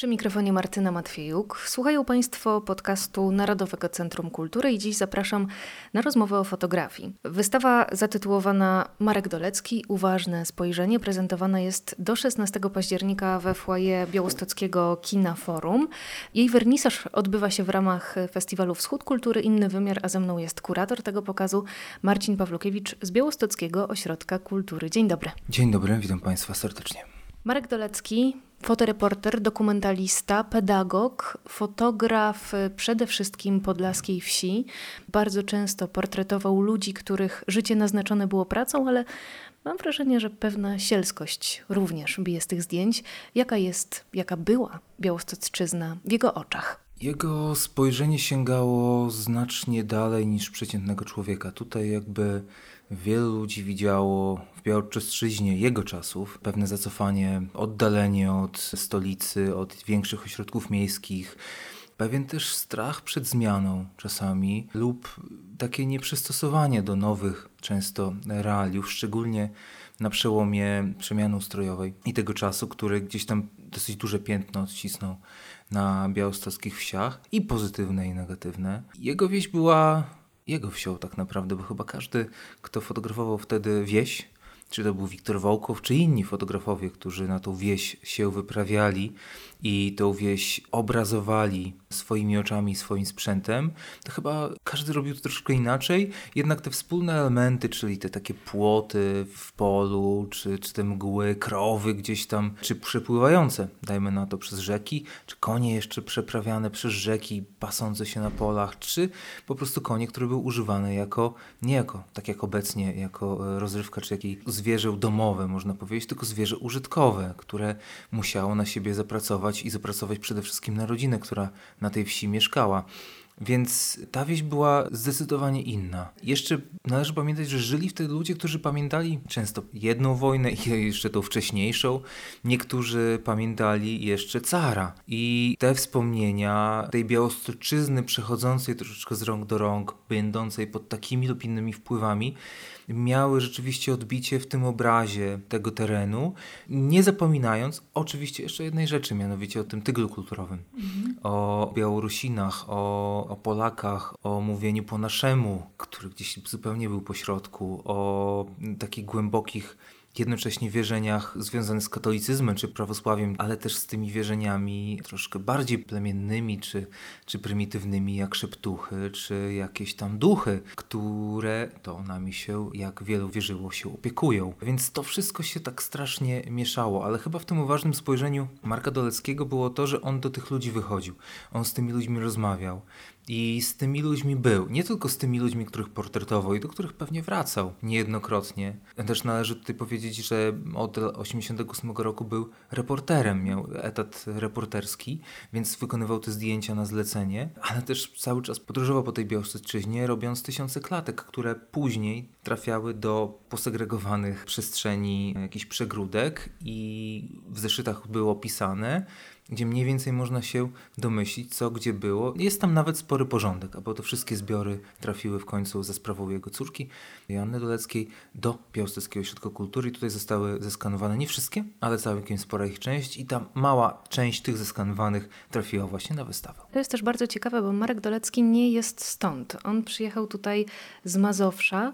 Przy mikrofonie Martyna Matwiejuk. Słuchają Państwo podcastu Narodowego Centrum Kultury i dziś zapraszam na rozmowę o fotografii. Wystawa zatytułowana Marek Dolecki Uważne spojrzenie prezentowana jest do 16 października we foyer Białostockiego Kina Forum. Jej wernisaż odbywa się w ramach festiwalu Wschód Kultury Inny Wymiar, a ze mną jest kurator tego pokazu Marcin Pawlukiewicz z Białostockiego Ośrodka Kultury. Dzień dobry. Dzień dobry, witam Państwa serdecznie. Marek Dolecki, fotoreporter, dokumentalista, pedagog, fotograf y, przede wszystkim podlaskiej wsi. Bardzo często portretował ludzi, których życie naznaczone było pracą, ale mam wrażenie, że pewna sielskość również bije z tych zdjęć. Jaka jest, jaka była Białostocczyzna w jego oczach? Jego spojrzenie sięgało znacznie dalej niż przeciętnego człowieka. Tutaj jakby wielu ludzi widziało w jego czasów pewne zacofanie, oddalenie od stolicy, od większych ośrodków miejskich, pewien też strach przed zmianą czasami lub takie nieprzystosowanie do nowych często realiów, szczególnie na przełomie przemiany ustrojowej i tego czasu, który gdzieś tam dosyć duże piętno odcisnął na białostockich wsiach i pozytywne i negatywne. Jego wieś była jego wsią tak naprawdę, bo chyba każdy, kto fotografował wtedy wieś, czy to był Wiktor Wołkow, czy inni fotografowie, którzy na tą wieś się wyprawiali i tą wieś obrazowali swoimi oczami, swoim sprzętem, to chyba każdy robił to troszkę inaczej, jednak te wspólne elementy, czyli te takie płoty w polu, czy, czy te mgły, krowy gdzieś tam, czy przepływające, dajmy na to, przez rzeki, czy konie jeszcze przeprawiane przez rzeki, pasące się na polach, czy po prostu konie, które były używane jako, nie jako, tak jak obecnie, jako e, rozrywka, czy jakieś zwierzę domowe, można powiedzieć, tylko zwierzę użytkowe, które musiało na siebie zapracować i zapracować przede wszystkim na rodzinę, która na tej wsi mieszkała. Więc ta wieś była zdecydowanie inna. Jeszcze należy pamiętać, że żyli wtedy ludzie, którzy pamiętali często jedną wojnę i jeszcze tą wcześniejszą. Niektórzy pamiętali jeszcze cara. I te wspomnienia tej białostoczyzny przechodzącej troszeczkę z rąk do rąk, będącej pod takimi lub innymi wpływami, miały rzeczywiście odbicie w tym obrazie tego terenu, nie zapominając oczywiście jeszcze jednej rzeczy, mianowicie o tym tyglu kulturowym, mhm. o Białorusinach, o, o Polakach, o mówieniu po naszemu, który gdzieś zupełnie był po środku, o takich głębokich jednocześnie wierzeniach związanych z katolicyzmem czy prawosławiem, ale też z tymi wierzeniami troszkę bardziej plemiennymi czy, czy prymitywnymi, jak szeptuchy, czy jakieś tam duchy, które to nami się, jak wielu wierzyło, się opiekują. Więc to wszystko się tak strasznie mieszało, ale chyba w tym uważnym spojrzeniu Marka Doleckiego było to, że on do tych ludzi wychodził, on z tymi ludźmi rozmawiał. I z tymi ludźmi był. Nie tylko z tymi ludźmi, których portretował i do których pewnie wracał niejednokrotnie. Też należy tutaj powiedzieć, że od 1988 roku był reporterem, miał etat reporterski, więc wykonywał te zdjęcia na zlecenie, ale też cały czas podróżował po tej Białostocczyźnie, robiąc tysiące klatek, które później trafiały do posegregowanych przestrzeni jakichś przegródek i w zeszytach było opisane, gdzie mniej więcej można się domyślić, co gdzie było. Jest tam nawet spory porządek, bo to wszystkie zbiory trafiły w końcu za sprawą jego córki, Joanny Doleckiej, do Białostockiego Ośrodka Kultury i tutaj zostały zeskanowane nie wszystkie, ale całkiem spora ich część i ta mała część tych zeskanowanych trafiła właśnie na wystawę. To jest też bardzo ciekawe, bo Marek Dolecki nie jest stąd. On przyjechał tutaj z Mazowsza,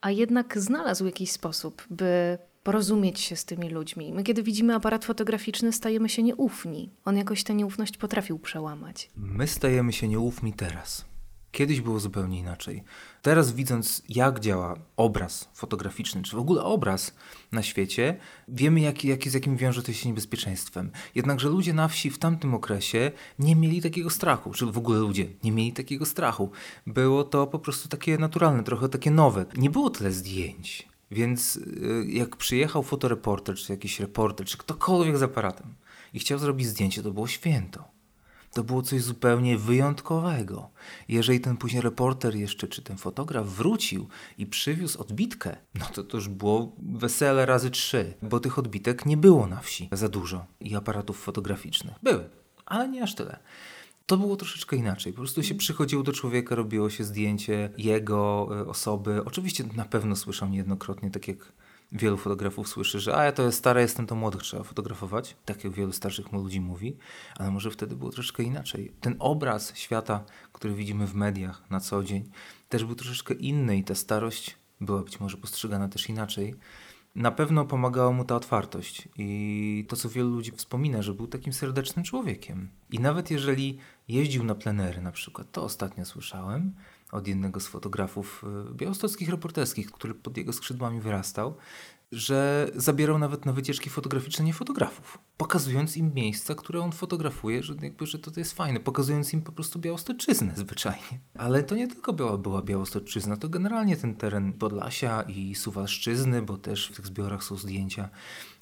a jednak znalazł jakiś sposób, by porozumieć się z tymi ludźmi. My, kiedy widzimy aparat fotograficzny, stajemy się nieufni. On jakoś tę nieufność potrafił przełamać. My stajemy się nieufni teraz. Kiedyś było zupełnie inaczej. Teraz, widząc, jak działa obraz fotograficzny, czy w ogóle obraz na świecie, wiemy, jak, jak, z jakim wiąże to się niebezpieczeństwem. Jednakże ludzie na wsi w tamtym okresie nie mieli takiego strachu, czy w ogóle ludzie nie mieli takiego strachu. Było to po prostu takie naturalne, trochę takie nowe. Nie było tyle zdjęć więc y, jak przyjechał fotoreporter, czy jakiś reporter, czy ktokolwiek z aparatem i chciał zrobić zdjęcie, to było święto. To było coś zupełnie wyjątkowego. Jeżeli ten później reporter jeszcze, czy ten fotograf wrócił i przywiózł odbitkę, no to to już było wesele razy trzy, bo tych odbitek nie było na wsi za dużo i aparatów fotograficznych. Były, ale nie aż tyle to było troszeczkę inaczej. Po prostu się przychodziło do człowieka, robiło się zdjęcie jego e, osoby. Oczywiście na pewno słyszał niejednokrotnie, tak jak wielu fotografów słyszy, że a ja to jest stare, jestem to młodych, trzeba fotografować. Tak jak wielu starszych ludzi mówi, ale może wtedy było troszeczkę inaczej. Ten obraz świata, który widzimy w mediach na co dzień, też był troszeczkę inny i ta starość była być może postrzegana też inaczej. Na pewno pomagała mu ta otwartość i to, co wielu ludzi wspomina, że był takim serdecznym człowiekiem. I nawet jeżeli jeździł na plenery na przykład, to ostatnio słyszałem, od jednego z fotografów y, białostockich reporterskich, który pod jego skrzydłami wyrastał, że zabierał nawet na wycieczki fotograficzne nie fotografów, pokazując im miejsca, które on fotografuje, że, jakby, że to, jest fajne, pokazując im po prostu Białostoczyznę zwyczajnie. Ale to nie tylko była, była Białostoczyzna, to generalnie ten teren Podlasia i Suwalszczyzny, bo też w tych zbiorach są zdjęcia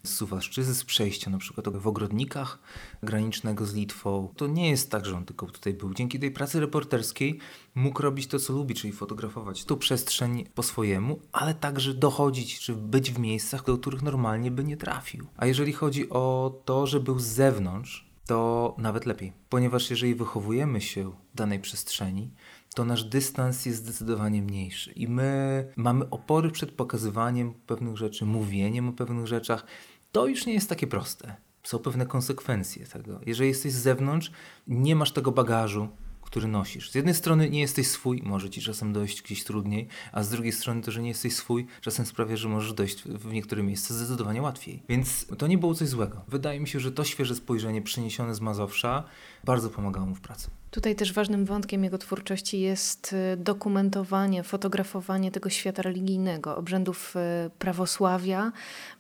z Suwalszczyzny, z przejścia na przykład w Ogrodnikach granicznego z Litwą. To nie jest tak, że on tylko tutaj był. Dzięki tej pracy reporterskiej mógł robić to, co lubi, czyli fotografować tą przestrzeń po swojemu, ale także dochodzić, czy być w miejscach, do których normalnie by nie trafił. A jeżeli chodzi o to, że był z zewnątrz, to nawet lepiej, ponieważ jeżeli wychowujemy się w danej przestrzeni, to nasz dystans jest zdecydowanie mniejszy i my mamy opory przed pokazywaniem pewnych rzeczy, mówieniem o pewnych rzeczach. To już nie jest takie proste. Są pewne konsekwencje tego. Jeżeli jesteś z zewnątrz, nie masz tego bagażu, który nosisz. Z jednej strony nie jesteś swój, może ci czasem dojść gdzieś trudniej, a z drugiej strony to, że nie jesteś swój, czasem sprawia, że możesz dojść w niektóre miejsca zdecydowanie łatwiej. Więc to nie było coś złego. Wydaje mi się, że to świeże spojrzenie przeniesione z Mazowsza bardzo pomagało mu w pracy. Tutaj też ważnym wątkiem jego twórczości jest y, dokumentowanie, fotografowanie tego świata religijnego, obrzędów y, prawosławia,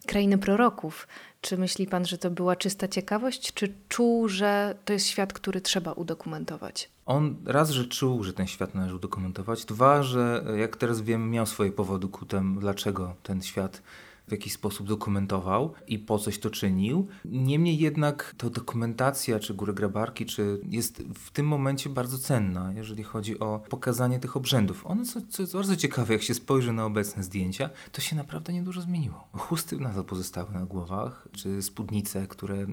krainy proroków. Czy myśli pan, że to była czysta ciekawość, czy czuł, że to jest świat, który trzeba udokumentować? On raz, że czuł, że ten świat należy udokumentować, dwa, że jak teraz wiem, miał swoje powody ku temu, dlaczego ten świat w jakiś sposób dokumentował i po coś to czynił. Niemniej jednak ta dokumentacja, czy góry grabarki, czy jest w tym momencie bardzo cenna, jeżeli chodzi o pokazanie tych obrzędów. One, co, co jest bardzo ciekawe, jak się spojrzy na obecne zdjęcia, to się naprawdę niedużo zmieniło. Chusty nadal pozostały na głowach, czy spódnice, które y,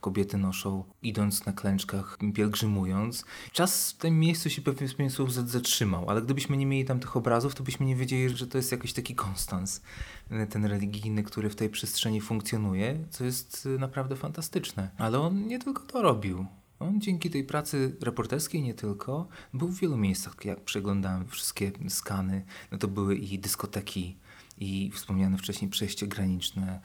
kobiety noszą idąc na klęczkach, pielgrzymując. Czas w tym miejscu się pewien sposób zatrzymał, ale gdybyśmy nie mieli tam tych obrazów, to byśmy nie wiedzieli, że to jest jakiś taki konstans, y, ten religijny religijny, który w tej przestrzeni funkcjonuje, co jest y, naprawdę fantastyczne. Ale on nie tylko to robił. On dzięki tej pracy reporterskiej nie tylko, był w wielu miejscach, jak przeglądałem wszystkie skany, no to były i dyskoteki, i wspomniane wcześniej przejście graniczne,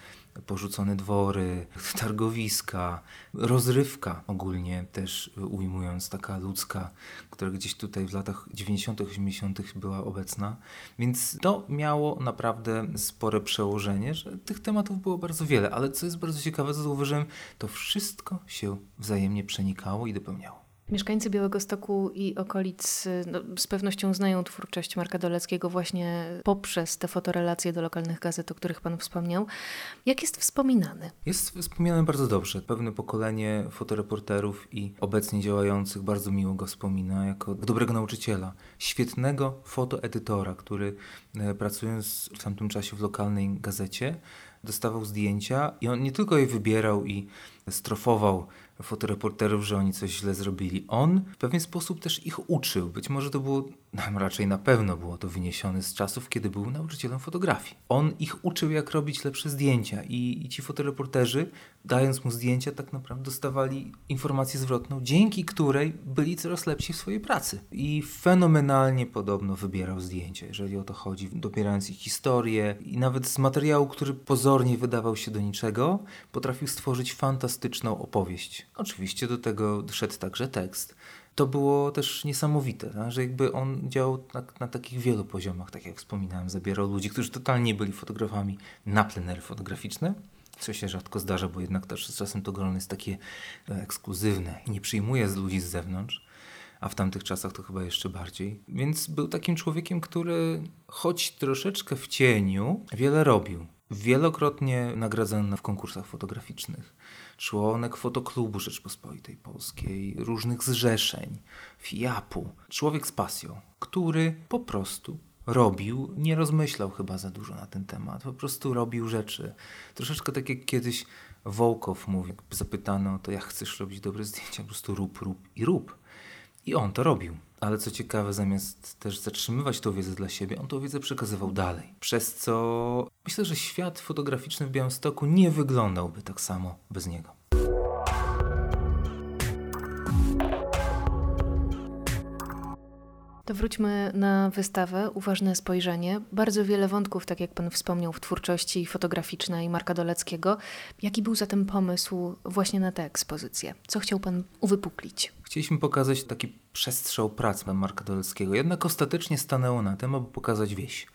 porzucone dwory, targowiska, rozrywka ogólnie też ujmując, taka ludzka, która gdzieś tutaj w latach 90., 80. była obecna. Więc to miało naprawdę spore przełożenie, że tych tematów było bardzo wiele, ale co jest bardzo ciekawe, co zauważyłem, to wszystko się wzajemnie przenikało i dopełniało. Mieszkańcy Białego Stoku i okolic no, z pewnością znają twórczość Marka Doleckiego właśnie poprzez te fotorelacje do lokalnych gazet, o których Pan wspomniał. Jak jest wspominany? Jest wspominany bardzo dobrze. Pewne pokolenie fotoreporterów i obecnie działających bardzo miło go wspomina jako dobrego nauczyciela, świetnego fotoedytora, który e, pracując w tamtym czasie w lokalnej gazecie, dostawał zdjęcia i on nie tylko je wybierał i strofował fotoreporterów, że oni coś źle zrobili. On w pewien sposób też ich uczył. Być może to było, no, raczej na pewno było to wyniesione z czasów, kiedy był nauczycielem fotografii. On ich uczył, jak robić lepsze zdjęcia i, i ci fotoreporterzy, dając mu zdjęcia, tak naprawdę dostawali informację zwrotną, dzięki której byli coraz lepsi w swojej pracy. I fenomenalnie podobno wybierał zdjęcia, jeżeli o to chodzi, dobierając ich historię i nawet z materiału, który pozornie wydawał się do niczego, potrafił stworzyć fantastyczną opowieść Oczywiście do tego szedł także tekst. To było też niesamowite, tak? że jakby on działał na, na, takich wielu poziomach, tak jak wspominałem, zabierał ludzi, którzy totalnie nie byli fotografami na plenery fotograficzne, co się rzadko zdarza, bo jednak też czasem to grono jest takie e, ekskluzywne i nie przyjmuje z ludzi z zewnątrz, a w tamtych czasach to chyba jeszcze bardziej. Więc był takim człowiekiem, który choć troszeczkę w cieniu, wiele robił. Wielokrotnie nagradzany w konkursach fotograficznych członek Fotoklubu Rzeczpospolitej Polskiej, różnych zrzeszeń, FIAP-u. Człowiek z pasją, który po prostu robił, nie rozmyślał chyba za dużo na ten temat, po prostu robił rzeczy. Troszeczkę tak jak kiedyś Wołkow mówił, zapytano, to jak chcesz robić dobre zdjęcia, po prostu rób, rób i rób. I on to robił. ale co ciekawe, zamiast też zatrzymywać tą wiedzę dla siebie, on tą wiedzę przekazywał dalej. Przez co myślę, że świat fotograficzny w Białymstoku nie wyglądałby tak samo bez niego. Wróćmy na wystawę. Uważne spojrzenie. Bardzo wiele wątków, tak jak Pan wspomniał, w twórczości fotograficznej Marka Doleckiego. Jaki był zatem pomysł właśnie na tę ekspozycję? Co chciał Pan uwypuklić? Chcieliśmy pokazać taki przestrzał prac Marka Doleckiego, jednak ostatecznie stanęło na tym, aby pokazać wieś.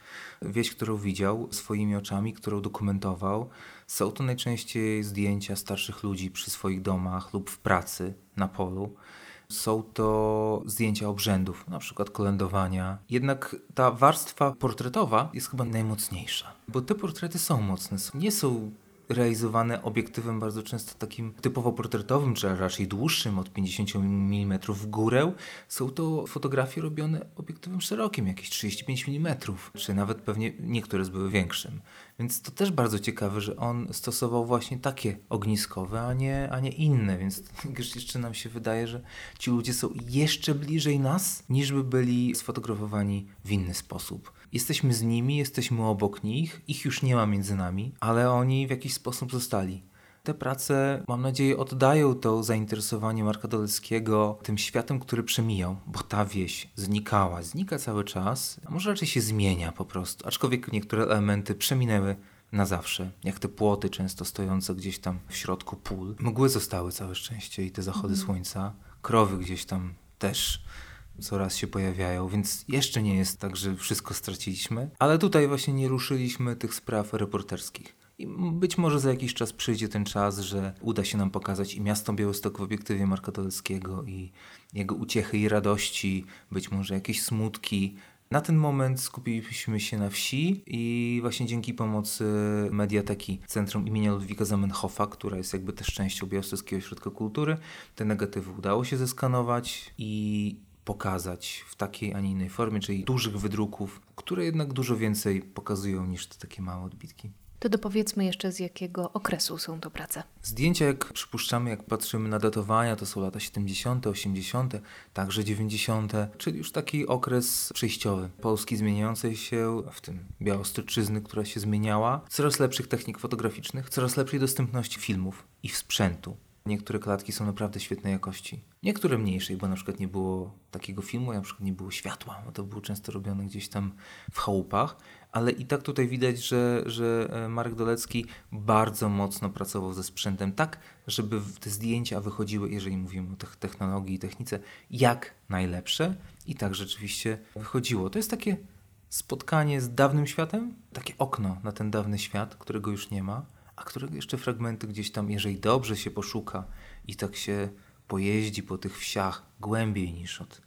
Wieś, którą widział swoimi oczami, którą dokumentował. Są to najczęściej zdjęcia starszych ludzi przy swoich domach lub w pracy na polu. Są to zdjęcia obrzędów, na przykład kolędowania. Jednak ta warstwa portretowa jest chyba najmocniejsza, bo te portrety są mocne. Nie są realizowane obiektywem bardzo często takim typowo portretowym, czy raczej dłuższym, od 50 mm w górę. Są to fotografie robione obiektywem szerokim, jakieś 35 mm, czy nawet pewnie niektóre były większym. Więc to też bardzo ciekawe, że on stosował właśnie takie ogniskowe, a nie, a nie inne. Więc jeszcze nam się wydaje, że ci ludzie są jeszcze bliżej nas, niż by byli sfotografowani w inny sposób. Jesteśmy z nimi, jesteśmy obok nich, ich już nie ma między nami, ale oni w jakiś sposób zostali. Te prace, mam nadzieję, oddają to zainteresowanie Marka Doleckiego tym światem, który przemijał, bo ta wieś znikała, znika cały czas, a może raczej się zmienia po prostu, aczkolwiek niektóre elementy przeminęły na zawsze, jak te płoty często stojące gdzieś tam w środku pól. Mgły zostały całe szczęście i te zachody mhm. słońca, krowy gdzieś tam też coraz się pojawiają, więc jeszcze nie jest tak, że wszystko straciliśmy, ale tutaj właśnie nie ruszyliśmy tych spraw reporterskich. I być może za jakiś czas przyjdzie ten czas, że uda się nam pokazać i miasto Białystok w obiektywie Marka Doleckiego i jego uciechy i radości, być może jakieś smutki. Na ten moment skupiliśmy się na wsi i właśnie dzięki pomocy mediateki Centrum imienia Ludwika Zamenhofa, która jest jakby też częścią Białostockiego Ośrodka Kultury, te negatywy udało się zeskanować i pokazać w takiej, a nie innej formie, czyli dużych wydruków, które jednak dużo więcej pokazują niż te takie małe odbitki. To dopowiedzmy jeszcze, z jakiego okresu są to prace. Zdjęcia, jak przypuszczamy, jak patrzymy na datowania, to są lata 70., 80., także 90., czyli już taki okres przejściowy Polski zmieniającej się, w tym Białostoczyzny, która się zmieniała, coraz lepszych technik fotograficznych, coraz lepszej dostępności filmów i sprzętu. Niektóre klatki są naprawdę świetnej jakości. Niektóre mniejszej, bo na przykład nie było takiego filmu, na przykład nie było światła, bo to było często robione gdzieś tam w chałupach, ale i tak tutaj widać, że, że e, Marek Dolecki bardzo mocno pracował ze sprzętem, tak, żeby te zdjęcia wychodziły, jeżeli mówimy o technologii i technice, jak najlepsze i tak rzeczywiście wychodziło. To jest takie spotkanie z dawnym światem, takie okno na ten dawny świat, którego już nie ma, a którego jeszcze fragmenty gdzieś tam, jeżeli dobrze się poszuka i tak się pojeździ po tych wsiach głębiej niż od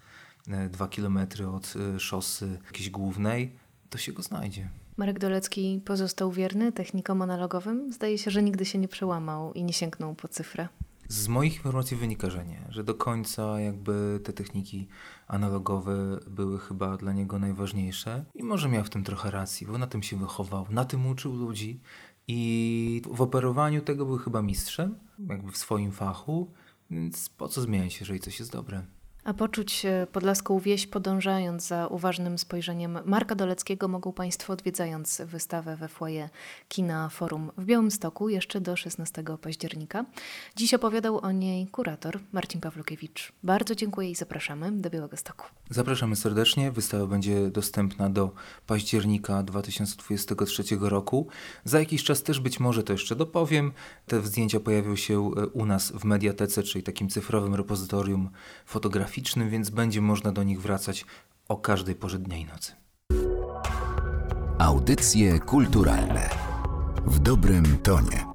e, dwa kilometry od e, szosy jakiejś głównej, to się go znajdzie. Marek Dolecki pozostał wierny technikom analogowym. Zdaje się, że nigdy się nie przełamał i nie sięgnął po cyfrę. Z moich informacji wynika, że nie, że do końca jakby te techniki analogowe były chyba dla niego najważniejsze i może miał w tym trochę racji, bo na tym się wychował, na tym uczył ludzi i w operowaniu tego był chyba mistrzem, jakby w swoim fachu, więc po co zmieniać, jeżeli coś jest dobre. A poczuć podlaską wieś podążając za uważnym spojrzeniem Marka Doleckiego mogą Państwo odwiedzając wystawę we foyer Kina Forum w Białymstoku jeszcze do 16 października. Dziś opowiadał o niej kurator Marcin Pawlukiewicz. Bardzo dziękuję i zapraszamy do Białego Stoku. Zapraszamy serdecznie. Wystawa będzie dostępna do października 2023 roku. Za jakiś czas też być może to jeszcze dopowiem. Te zdjęcia pojawią się u nas w Mediatece, czyli takim cyfrowym repozytorium fotografii graficznym, więc będzie można do nich wracać o każdej porze dnia i nocy. Audycje kulturalne w dobrym tonie.